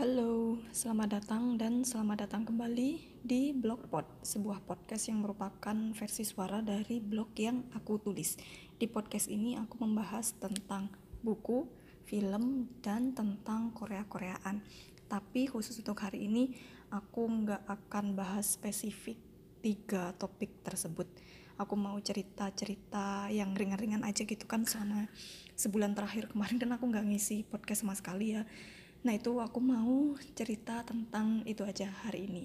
Halo, selamat datang dan selamat datang kembali di Blogpod, sebuah podcast yang merupakan versi suara dari blog yang aku tulis. Di podcast ini aku membahas tentang buku, film, dan tentang Korea-Koreaan. Tapi khusus untuk hari ini, aku nggak akan bahas spesifik tiga topik tersebut. Aku mau cerita-cerita yang ringan-ringan aja gitu kan selama sebulan terakhir kemarin dan aku nggak ngisi podcast sama sekali ya Nah itu aku mau cerita tentang itu aja hari ini.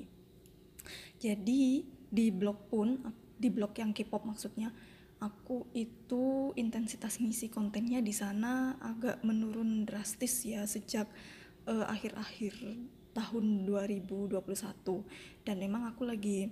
Jadi di blog pun, di blog yang K-pop maksudnya, aku itu intensitas ngisi kontennya di sana agak menurun drastis ya sejak eh, akhir-akhir uh, tahun 2021 dan memang aku lagi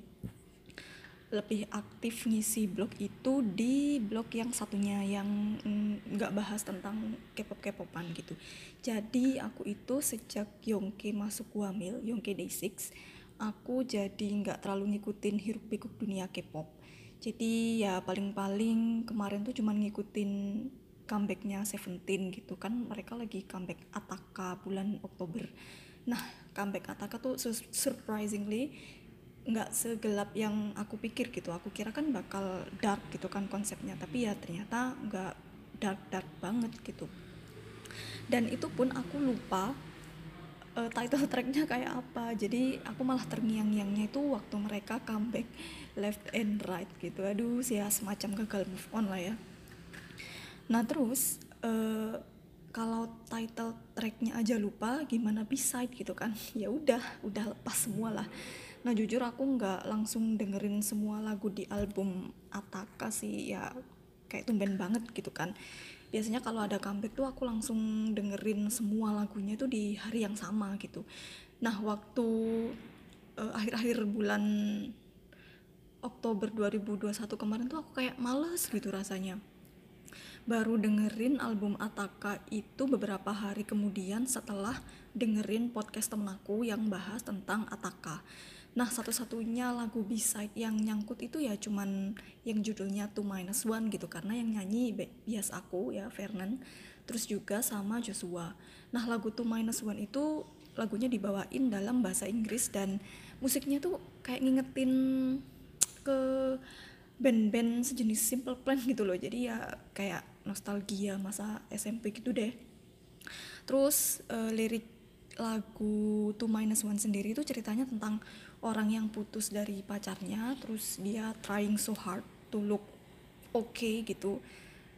lebih aktif ngisi blog itu di blog yang satunya yang mm, nggak mm, bahas tentang K-pop K-popan gitu. Jadi aku itu sejak Yongke masuk Wamil, Yongke Day6, aku jadi nggak terlalu ngikutin hiruk pikuk dunia K-pop. Jadi ya paling-paling kemarin tuh cuman ngikutin comebacknya Seventeen gitu kan mereka lagi comeback Ataka bulan Oktober. Nah comeback Ataka tuh surprisingly nggak segelap yang aku pikir gitu. Aku kira kan bakal dark gitu kan konsepnya. Tapi ya ternyata nggak dark dark banget gitu. Dan itu pun aku lupa uh, title tracknya kayak apa. Jadi aku malah terngiang-ngiangnya itu waktu mereka comeback left and right gitu. Aduh sih ya semacam gagal move on lah ya. Nah terus uh, kalau title tracknya aja lupa gimana B-side gitu kan? Ya udah udah lepas semua lah nah jujur aku nggak langsung dengerin semua lagu di album Ataka sih. Ya kayak tumben banget gitu kan. Biasanya kalau ada comeback tuh aku langsung dengerin semua lagunya tuh di hari yang sama gitu. Nah waktu uh, akhir-akhir bulan Oktober 2021 kemarin tuh aku kayak males gitu rasanya. Baru dengerin album Ataka itu beberapa hari kemudian setelah dengerin podcast temen aku yang bahas tentang Ataka Nah satu-satunya lagu B-side yang nyangkut itu ya cuman yang judulnya Two Minus One gitu karena yang nyanyi bias aku ya Vernon terus juga sama Joshua. Nah lagu Two Minus One itu lagunya dibawain dalam bahasa Inggris dan musiknya tuh kayak ngingetin ke band-band sejenis Simple Plan gitu loh jadi ya kayak nostalgia masa SMP gitu deh terus uh, lirik lagu Two Minus One sendiri itu ceritanya tentang orang yang putus dari pacarnya terus dia trying so hard to look okay gitu.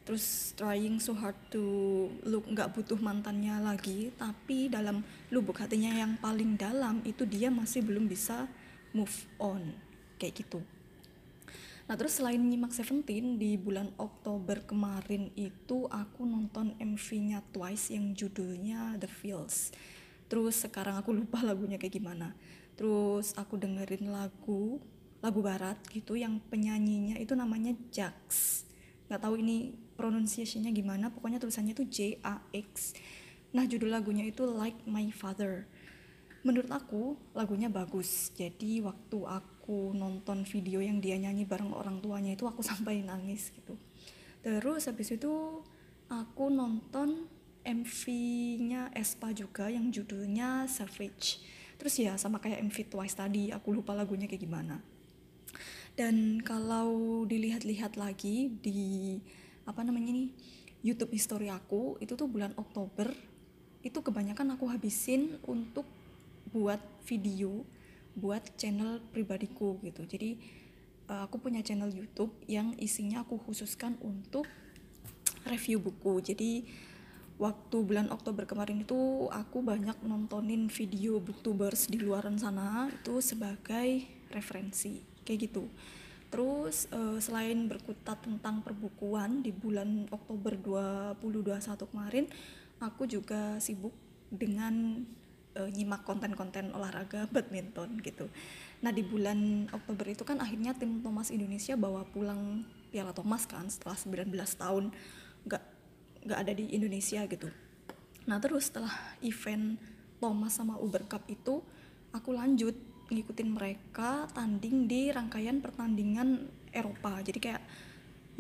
Terus trying so hard to look nggak butuh mantannya lagi. Tapi dalam lubuk hatinya yang paling dalam itu dia masih belum bisa move on. Kayak gitu. Nah terus selain nyimak Seventeen di bulan Oktober kemarin itu aku nonton MV-nya Twice yang judulnya The Feels. Terus sekarang aku lupa lagunya kayak gimana terus aku dengerin lagu lagu barat gitu yang penyanyinya itu namanya Jax. Nggak tahu ini pronunciationnya gimana pokoknya tulisannya itu J A X. Nah judul lagunya itu Like My Father. Menurut aku lagunya bagus. Jadi waktu aku nonton video yang dia nyanyi bareng orang tuanya itu aku sampai nangis gitu. Terus habis itu aku nonton MV-nya Espa juga yang judulnya Savage terus ya sama kayak MV Twice tadi aku lupa lagunya kayak gimana. Dan kalau dilihat-lihat lagi di apa namanya nih YouTube history aku itu tuh bulan Oktober itu kebanyakan aku habisin untuk buat video buat channel pribadiku gitu. Jadi eh, aku punya channel YouTube yang isinya aku khususkan untuk review buku. Jadi waktu bulan Oktober kemarin itu aku banyak nontonin video booktubers di luaran sana itu sebagai referensi kayak gitu. Terus uh, selain berkutat tentang perbukuan di bulan Oktober 2021 kemarin aku juga sibuk dengan uh, nyimak konten-konten olahraga badminton gitu. Nah di bulan Oktober itu kan akhirnya tim Thomas Indonesia bawa pulang Piala Thomas kan setelah 19 tahun. Nggak nggak ada di Indonesia gitu. Nah terus setelah event Thomas sama Uber Cup itu aku lanjut ngikutin mereka tanding di rangkaian pertandingan Eropa. Jadi kayak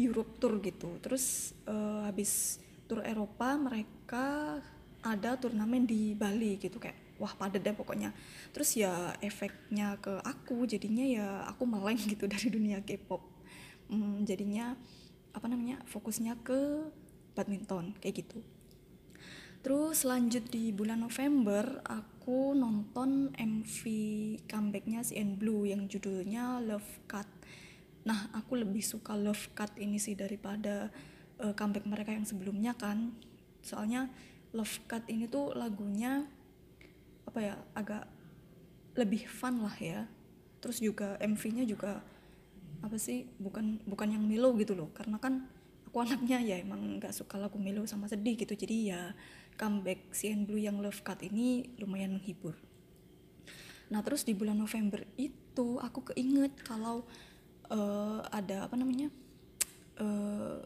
Europe Tour gitu. Terus uh, habis tour Eropa mereka ada turnamen di Bali gitu. Kayak wah padet deh pokoknya. Terus ya efeknya ke aku jadinya ya aku meleng gitu dari dunia K-pop. Hmm, jadinya apa namanya fokusnya ke badminton kayak gitu. Terus lanjut di bulan November aku nonton MV comebacknya si N Blue yang judulnya Love Cut. Nah aku lebih suka Love Cut ini sih daripada uh, comeback mereka yang sebelumnya kan. Soalnya Love Cut ini tuh lagunya apa ya agak lebih fun lah ya. Terus juga MV-nya juga apa sih bukan bukan yang melo gitu loh. Karena kan aku anaknya ya emang nggak suka lagu melo sama sedih gitu jadi ya comeback CN Blue yang Love Cut ini lumayan menghibur nah terus di bulan November itu aku keinget kalau uh, ada apa namanya uh,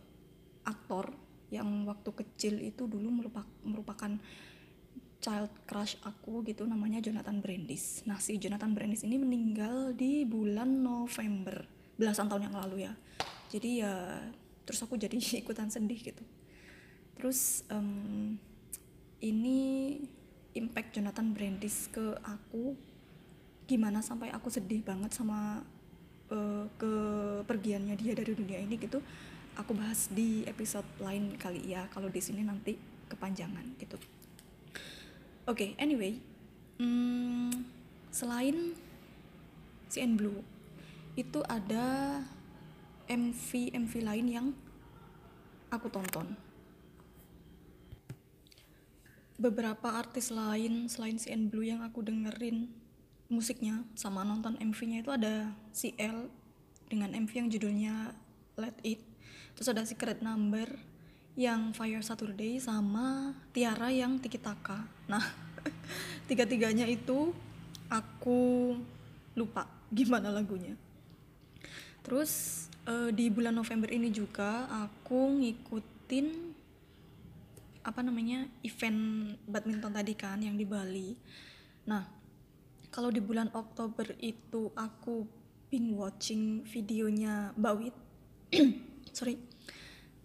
aktor yang waktu kecil itu dulu merupakan merupakan child crush aku gitu namanya Jonathan Brandis. Nah si Jonathan Brandis ini meninggal di bulan November belasan tahun yang lalu ya. Jadi ya terus aku jadi ikutan sedih gitu. Terus um, ini impact Jonathan Brandis ke aku gimana sampai aku sedih banget sama uh, kepergiannya dia dari dunia ini gitu aku bahas di episode lain kali ya kalau di sini nanti kepanjangan gitu oke okay, anyway hmm, selain CN Blue itu ada MV MV lain yang aku tonton. Beberapa artis lain selain CN Blue yang aku dengerin musiknya sama nonton MV-nya itu ada CL dengan MV yang judulnya Let It. Terus ada Secret Number yang Fire Saturday sama Tiara yang Tiki Taka. Nah tiga-tiganya itu aku lupa gimana lagunya terus uh, di bulan November ini juga aku ngikutin apa namanya event badminton tadi kan yang di Bali. Nah kalau di bulan Oktober itu aku binge watching videonya Mbak Wit. Sorry.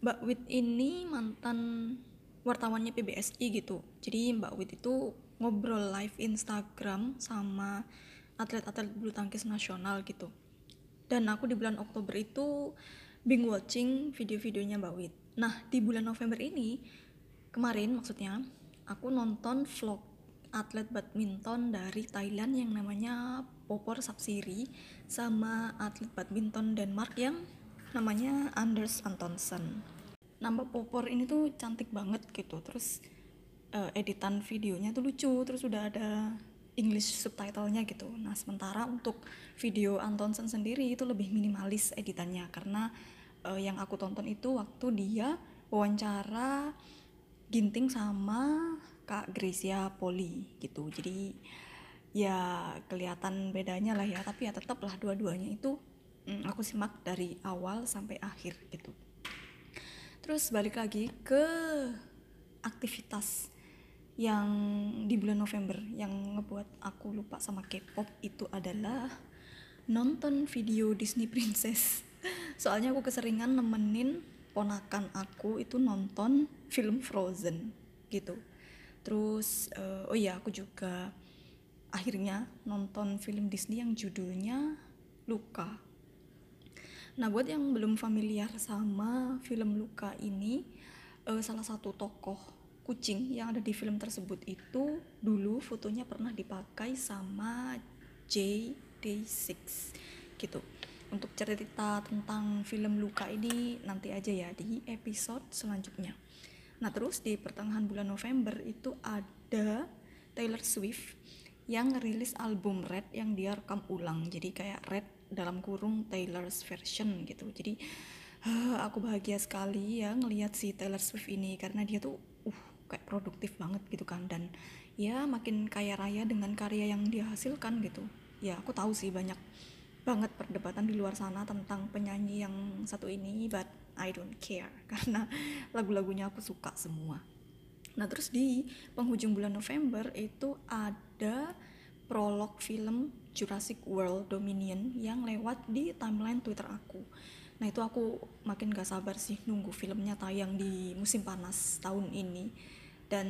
Mbak Wit ini mantan wartawannya PBSI gitu. Jadi Mbak Wit itu ngobrol live Instagram sama atlet-atlet bulu tangkis nasional gitu dan aku di bulan Oktober itu binge watching video-videonya Mbak Wit nah di bulan November ini kemarin maksudnya aku nonton vlog atlet badminton dari Thailand yang namanya Popor Sapsiri sama atlet badminton Denmark yang namanya Anders Antonsen. Nama Popor ini tuh cantik banget gitu. Terus uh, editan videonya tuh lucu, terus udah ada English subtitlenya gitu. Nah, sementara untuk video Antonsen sendiri itu lebih minimalis editannya. Karena uh, yang aku tonton itu waktu dia wawancara ginting sama Kak Gracia Poli gitu. Jadi ya kelihatan bedanya lah ya. Tapi ya tetap lah dua-duanya itu mm, aku simak dari awal sampai akhir gitu. Terus balik lagi ke aktivitas yang di bulan November yang ngebuat aku lupa sama K-pop itu adalah nonton video Disney Princess. Soalnya aku keseringan nemenin ponakan aku itu nonton film Frozen gitu. Terus uh, oh iya aku juga akhirnya nonton film Disney yang judulnya Luka. Nah buat yang belum familiar sama film Luka ini uh, salah satu tokoh kucing yang ada di film tersebut itu dulu fotonya pernah dipakai sama J Day6 gitu. Untuk cerita tentang film Luka ini nanti aja ya di episode selanjutnya. Nah terus di pertengahan bulan November itu ada Taylor Swift yang rilis album Red yang dia rekam ulang. Jadi kayak Red dalam kurung Taylor's version gitu. Jadi aku bahagia sekali ya ngelihat si Taylor Swift ini karena dia tuh uh kayak produktif banget gitu kan. Dan ya makin kaya raya dengan karya yang dia hasilkan gitu. Ya aku tahu sih banyak banget perdebatan di luar sana tentang penyanyi yang satu ini but I don't care karena lagu-lagunya aku suka semua. Nah terus di penghujung bulan November itu ada prolog film Jurassic World Dominion yang lewat di timeline Twitter aku nah itu aku makin gak sabar sih nunggu filmnya tayang di musim panas tahun ini. Dan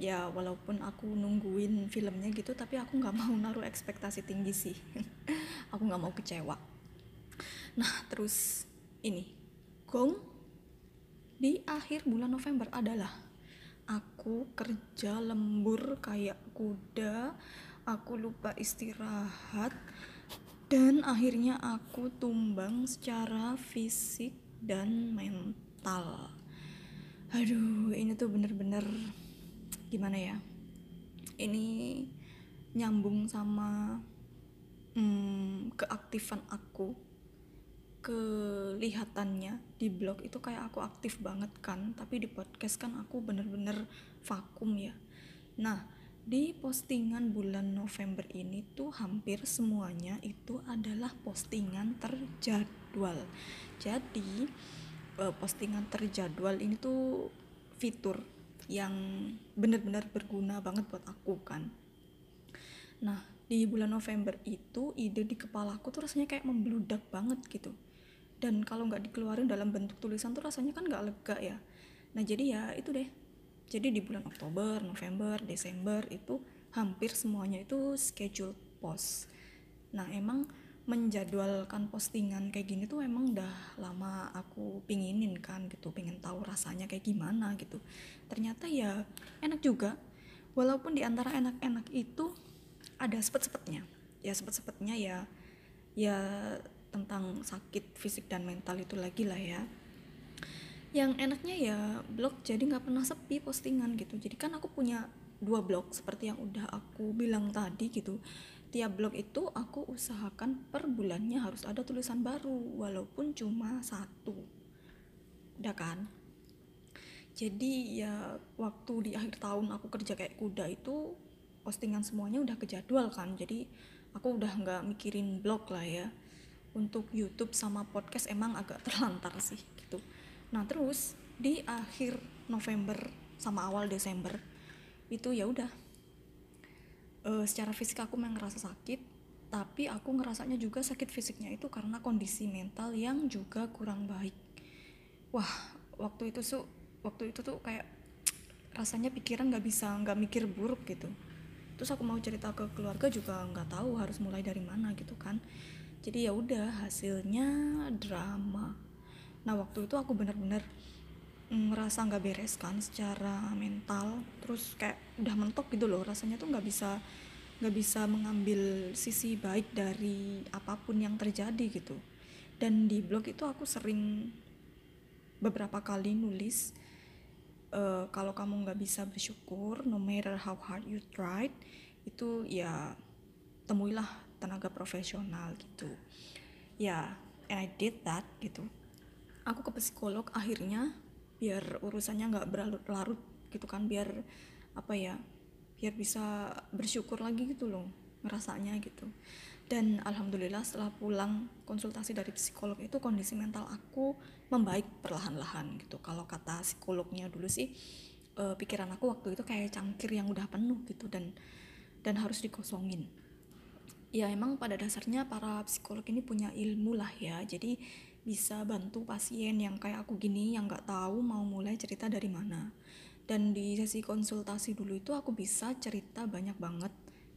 ya walaupun aku nungguin filmnya gitu tapi aku nggak mau naruh ekspektasi tinggi sih. Aku nggak mau kecewa. Nah terus ini. Gong di akhir bulan November adalah aku kerja lembur kayak kuda. Aku lupa istirahat dan akhirnya aku tumbang secara fisik dan mental. Aduh ini tuh bener-bener gimana ya? Ini nyambung sama hmm, keaktifan aku kelihatannya di blog itu kayak aku aktif banget kan tapi di podcast kan aku bener-bener vakum ya. Nah di postingan bulan November ini tuh hampir semuanya itu adalah postingan terjadwal. Jadi eh, postingan terjadwal ini tuh fitur yang benar-benar berguna banget buat aku kan. Nah, di bulan November itu ide di kepala aku tuh rasanya kayak membludak banget gitu. Dan kalau nggak dikeluarin dalam bentuk tulisan tuh rasanya kan nggak lega ya. Nah jadi ya itu deh jadi di bulan Oktober, November, Desember itu hampir semuanya itu schedule post. Nah emang menjadwalkan postingan kayak gini tuh emang udah lama aku pinginin kan gitu, pengen tahu rasanya kayak gimana gitu. Ternyata ya enak juga, walaupun di antara enak-enak itu ada sepet-sepetnya. Ya sepet-sepetnya ya ya tentang sakit fisik dan mental itu lagi lah ya yang enaknya ya blog jadi nggak pernah sepi postingan gitu. Jadi kan aku punya dua blog seperti yang udah aku bilang tadi gitu. Tiap blog itu aku usahakan per bulannya harus ada tulisan baru walaupun cuma satu. Udah kan? Jadi ya waktu di akhir tahun aku kerja kayak kuda itu postingan semuanya udah kejadwal kan. Jadi aku udah nggak mikirin blog lah ya. Untuk YouTube sama podcast emang agak terlantar sih gitu nah terus di akhir November sama awal Desember itu ya udah uh, secara fisik aku memang ngerasa sakit tapi aku ngerasanya juga sakit fisiknya itu karena kondisi mental yang juga kurang baik. Wah waktu itu tuh waktu itu tuh kayak rasanya pikiran nggak bisa nggak mikir buruk gitu. Terus aku mau cerita ke keluarga juga nggak tahu harus mulai dari mana gitu kan. Jadi ya udah hasilnya drama nah waktu itu aku bener-bener ngerasa nggak beres kan secara mental. Terus kayak udah mentok gitu loh rasanya tuh nggak bisa nggak bisa mengambil sisi baik dari apa pun yang terjadi gitu. Dan di blog itu aku sering beberapa kali nulis uh, kalau kamu nggak bisa bersyukur no matter how hard you tried itu ya temuilah tenaga profesional gitu. Ya yeah, and I did that gitu aku ke psikolog akhirnya biar urusannya nggak berlarut-larut gitu kan biar apa ya biar bisa bersyukur lagi gitu loh ngerasanya gitu. Dan alhamdulillah setelah pulang konsultasi dari psikolog itu kondisi mental aku membaik perlahan-lahan gitu. Kalau kata psikolognya dulu sih uh, pikiran aku waktu itu kayak cangkir yang udah penuh gitu dan dan harus dikosongin. Ya emang pada dasarnya para psikolog ini punya ilmu lah ya. Jadi bisa bantu pasien yang kayak aku gini yang nggak tahu mau mulai cerita dari mana. Dan di sesi konsultasi dulu itu aku bisa cerita banyak banget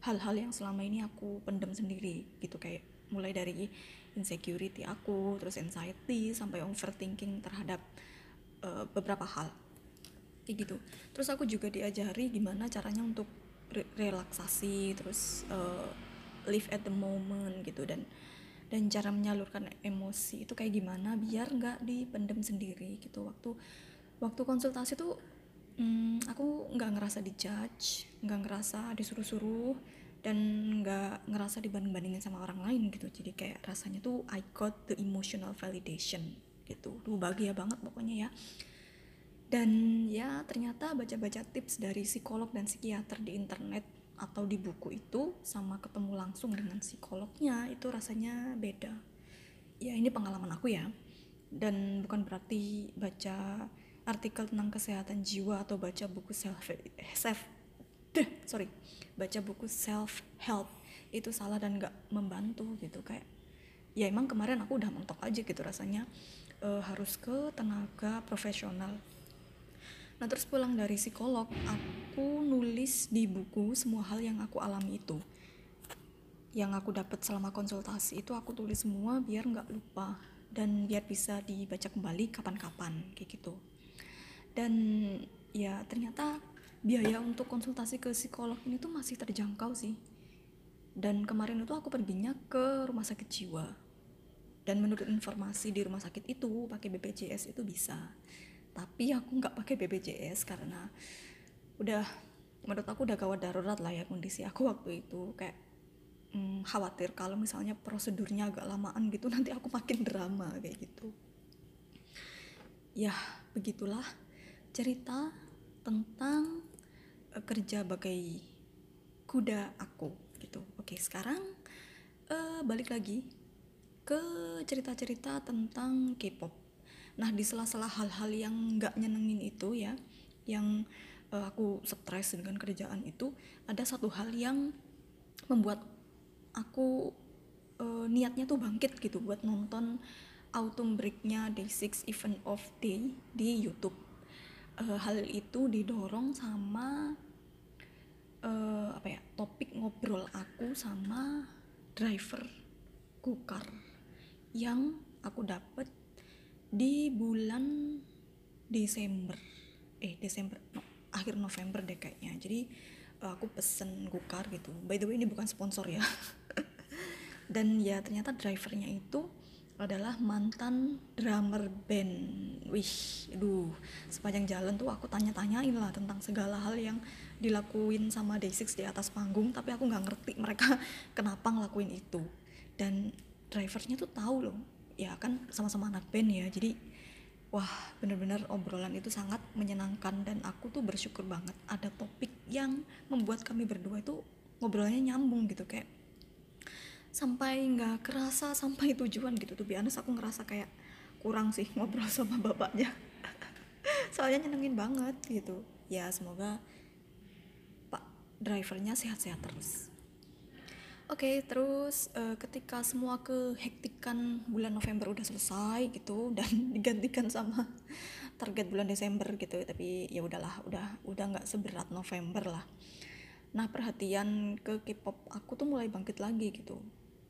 hal-hal yang selama ini aku pendem sendiri gitu. Kayak mulai dari insecurity aku terus anxiety sampai overthinking terhadap uh, beberapa hal. Kayak gitu. Terus aku juga diajari gimana caranya untuk re relaksasi terus uh, live at the moment gitu. Dan dan cara menyalurkan emosi itu kayak gimana biar nggak dipendem sendiri gitu. Waktu waktu konsultasi tuh hmm, aku nggak ngerasa dijudge nggak ngerasa disuruh-suruh dan nggak ngerasa dibanding-bandingin sama orang lain gitu. Jadi kayak rasanya tuh I got the emotional validation gitu. Tuh bahagia banget pokoknya ya. Dan ya ternyata baca-baca tips dari psikolog dan psikiater di internet atau di buku itu sama ketemu langsung dengan psikolognya itu rasanya beda. Ya ini pengalaman aku ya. Dan bukan berarti baca artikel tentang kesehatan jiwa atau baca buku self self deh, sorry baca buku self help itu salah dan nggak membantu gitu. Kayak ya emang kemarin aku udah mentok aja gitu rasanya e, harus ke tenaga profesional nah terus pulang dari psikolog aku nulis di buku semua hal yang aku alami itu. Yang aku dapat selama konsultasi itu aku tulis semua biar nggak lupa dan biar bisa dibaca kembali kapan-kapan kayak gitu. Dan ya ternyata biaya untuk konsultasi ke psikolog ini tuh masih terjangkau sih. Dan kemarin itu aku perginya ke rumah sakit jiwa. Dan menurut informasi di rumah sakit itu pakai BPJS itu bisa tapi aku nggak pakai BPJS karena udah menurut aku udah gawat darurat lah ya kondisi aku waktu itu. Kayak hmm, khawatir kalau misalnya prosedurnya agak lamaan gitu nanti aku makin drama kayak gitu. Ya begitulah cerita tentang uh, kerja bagai kuda aku gitu. Oke sekarang uh, balik lagi ke cerita-cerita tentang K-pop nah di sela-sela hal-hal yang nggak nyenengin itu ya yang uh, aku stres dengan kerjaan itu ada satu hal yang membuat aku uh, niatnya tuh bangkit gitu buat nonton autumn breaknya Day 6 Event of Day di YouTube. Uh, hal itu didorong sama uh, apa ya topik ngobrol aku sama driver kukar yang aku dapet di bulan Desember. Eh Desember no, akhir November deh kayaknya. Jadi uh, aku pesen gukar gitu. By the way ini bukan sponsor ya. Dan ya ternyata drivernya itu adalah mantan drummer band. Wih, aduh, sepanjang jalan tuh aku tanya-tanyain lah tentang segala hal yang dilakuin sama Day6 di atas panggung, tapi aku nggak ngerti mereka kenapa ngelakuin itu. Dan drivernya tuh tahu loh, ya kan sama-sama anak band ya, jadi wah bener-bener obrolan itu sangat menyenangkan dan aku tuh bersyukur banget ada topik yang membuat kami berdua itu ngobrolnya nyambung gitu kayak sampai nggak kerasa sampai tujuan gitu. Tuh biasa aku ngerasa kayak kurang sih ngobrol sama bapaknya. Soalnya nyenengin banget gitu. Ya semoga pak drivernya sehat-sehat terus oke okay, terus uh, ketika semua kehektikan bulan November udah selesai gitu dan digantikan sama target bulan Desember gitu tapi ya udahlah udah udah nggak seberat November lah. Nah perhatian ke K-pop aku tuh mulai bangkit lagi gitu.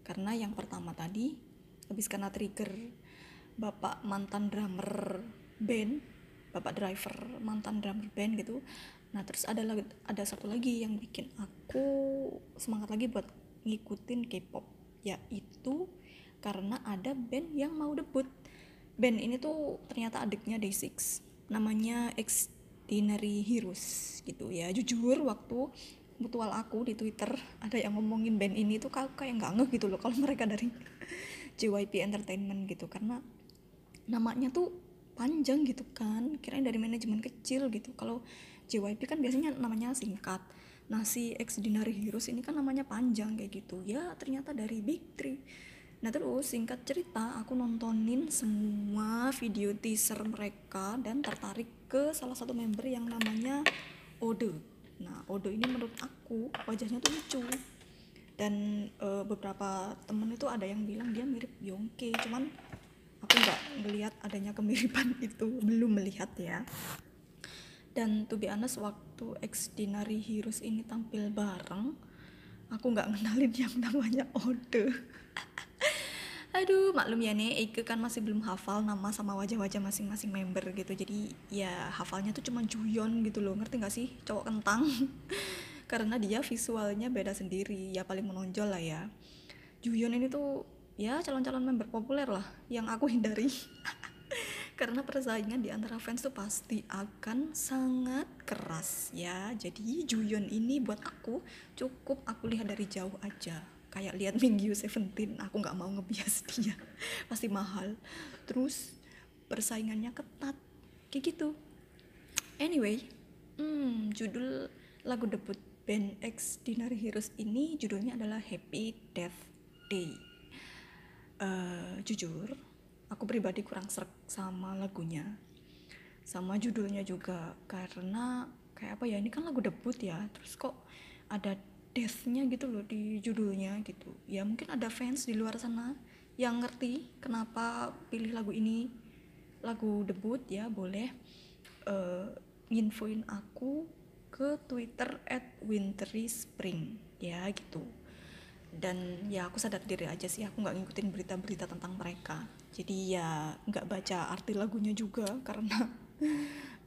Karena yang pertama tadi habis karena trigger bapak mantan drummer band bapak driver mantan drummer band gitu. Nah terus ada ada satu lagi yang bikin aku semangat lagi buat ngikutin K-pop yaitu karena ada band yang mau debut. Band ini tuh ternyata adiknya Day6 namanya Extraordinary Heroes gitu ya. Jujur waktu mutual aku di Twitter ada yang ngomongin band ini tuh kayak nggak ngeh gitu loh kalau mereka dari JYP Entertainment gitu. Karena namanya tuh panjang gitu kan kirain dari manajemen kecil gitu. Kalau JYP kan biasanya namanya singkat nah si Extraordinary Heroes ini kan namanya panjang kayak gitu. Ya ternyata dari Big Three. Nah terus singkat cerita aku nontonin semua video teaser mereka dan tertarik ke salah satu member yang namanya Ode. Nah Odo ini menurut aku wajahnya tuh lucu. Dan e, beberapa temen itu ada yang bilang dia mirip Yongke. Cuman aku nggak melihat adanya kemiripan itu belum melihat ya dan to be honest waktu Extraordinary Heroes ini tampil bareng aku nggak ngenalin yang namanya Ode. Aduh maklum ya nih Eike kan masih belum hafal nama sama wajah-wajah masing-masing member gitu. Jadi ya hafalnya tuh cuma Juyon gitu loh. Ngerti gak sih? Cowok kentang. Karena dia visualnya beda sendiri. Ya paling menonjol lah ya. Juyon ini tuh ya calon-calon member populer lah. Yang aku hindari karena persaingan di antara fans tuh pasti akan sangat keras ya. Jadi Juyon ini buat aku cukup aku lihat dari jauh aja. Kayak lihat Mingyu Seventeen aku nggak mau ngebias dia. Pasti mahal. Terus persaingannya ketat. Kayak gitu. Anyway hmm, judul lagu debut band X Dinari Heroes ini judulnya adalah Happy Death Day. Uh, jujur aku pribadi kurang serak sama lagunya. Sama judulnya juga karena kayak apa ya ini kan lagu debut ya terus kok ada deathnya gitu loh di judulnya gitu. Ya mungkin ada fans di luar sana yang ngerti kenapa pilih lagu ini. Lagu debut ya boleh uh, nginfoin aku ke Twitter at Wintry Spring. Ya gitu dan ya aku sadar diri aja sih aku nggak ngikutin berita-berita tentang mereka. Jadi ya nggak baca arti lagunya juga karena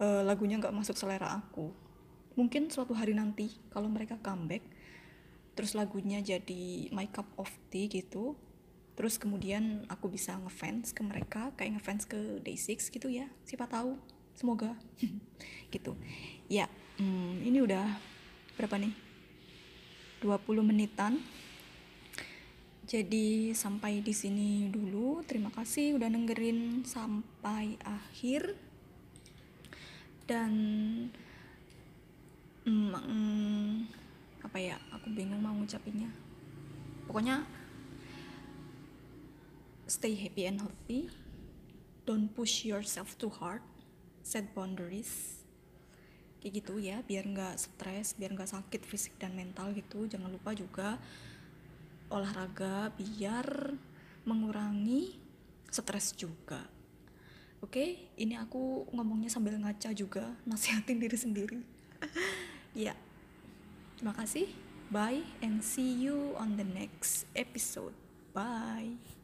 uh, lagunya nggak masuk selera aku. Mungkin suatu hari nanti kalau mereka comeback terus lagunya jadi my cup of tea gitu terus kemudian aku bisa ngefans ke mereka kayak ngefans ke Day6 gitu ya siapa tahu semoga. Gitu. Ya hmm, ini udah berapa nih? 20 menitan jadi sampai di sini dulu. Terima kasih udah dengerin sampai akhir. Dan hmm, apa ya aku bingung mau ngucapinnya. Pokoknya stay happy and healthy. Don't push yourself too hard. Set boundaries. Kayak gitu ya biar nggak stres biar nggak sakit fisik dan mental gitu. Jangan lupa juga olahraga biar mengurangi stres juga. Oke ini aku ngomongnya sambil ngaca juga nasihatin diri sendiri. Ya terima kasih. Bye and see you on the next episode. Bye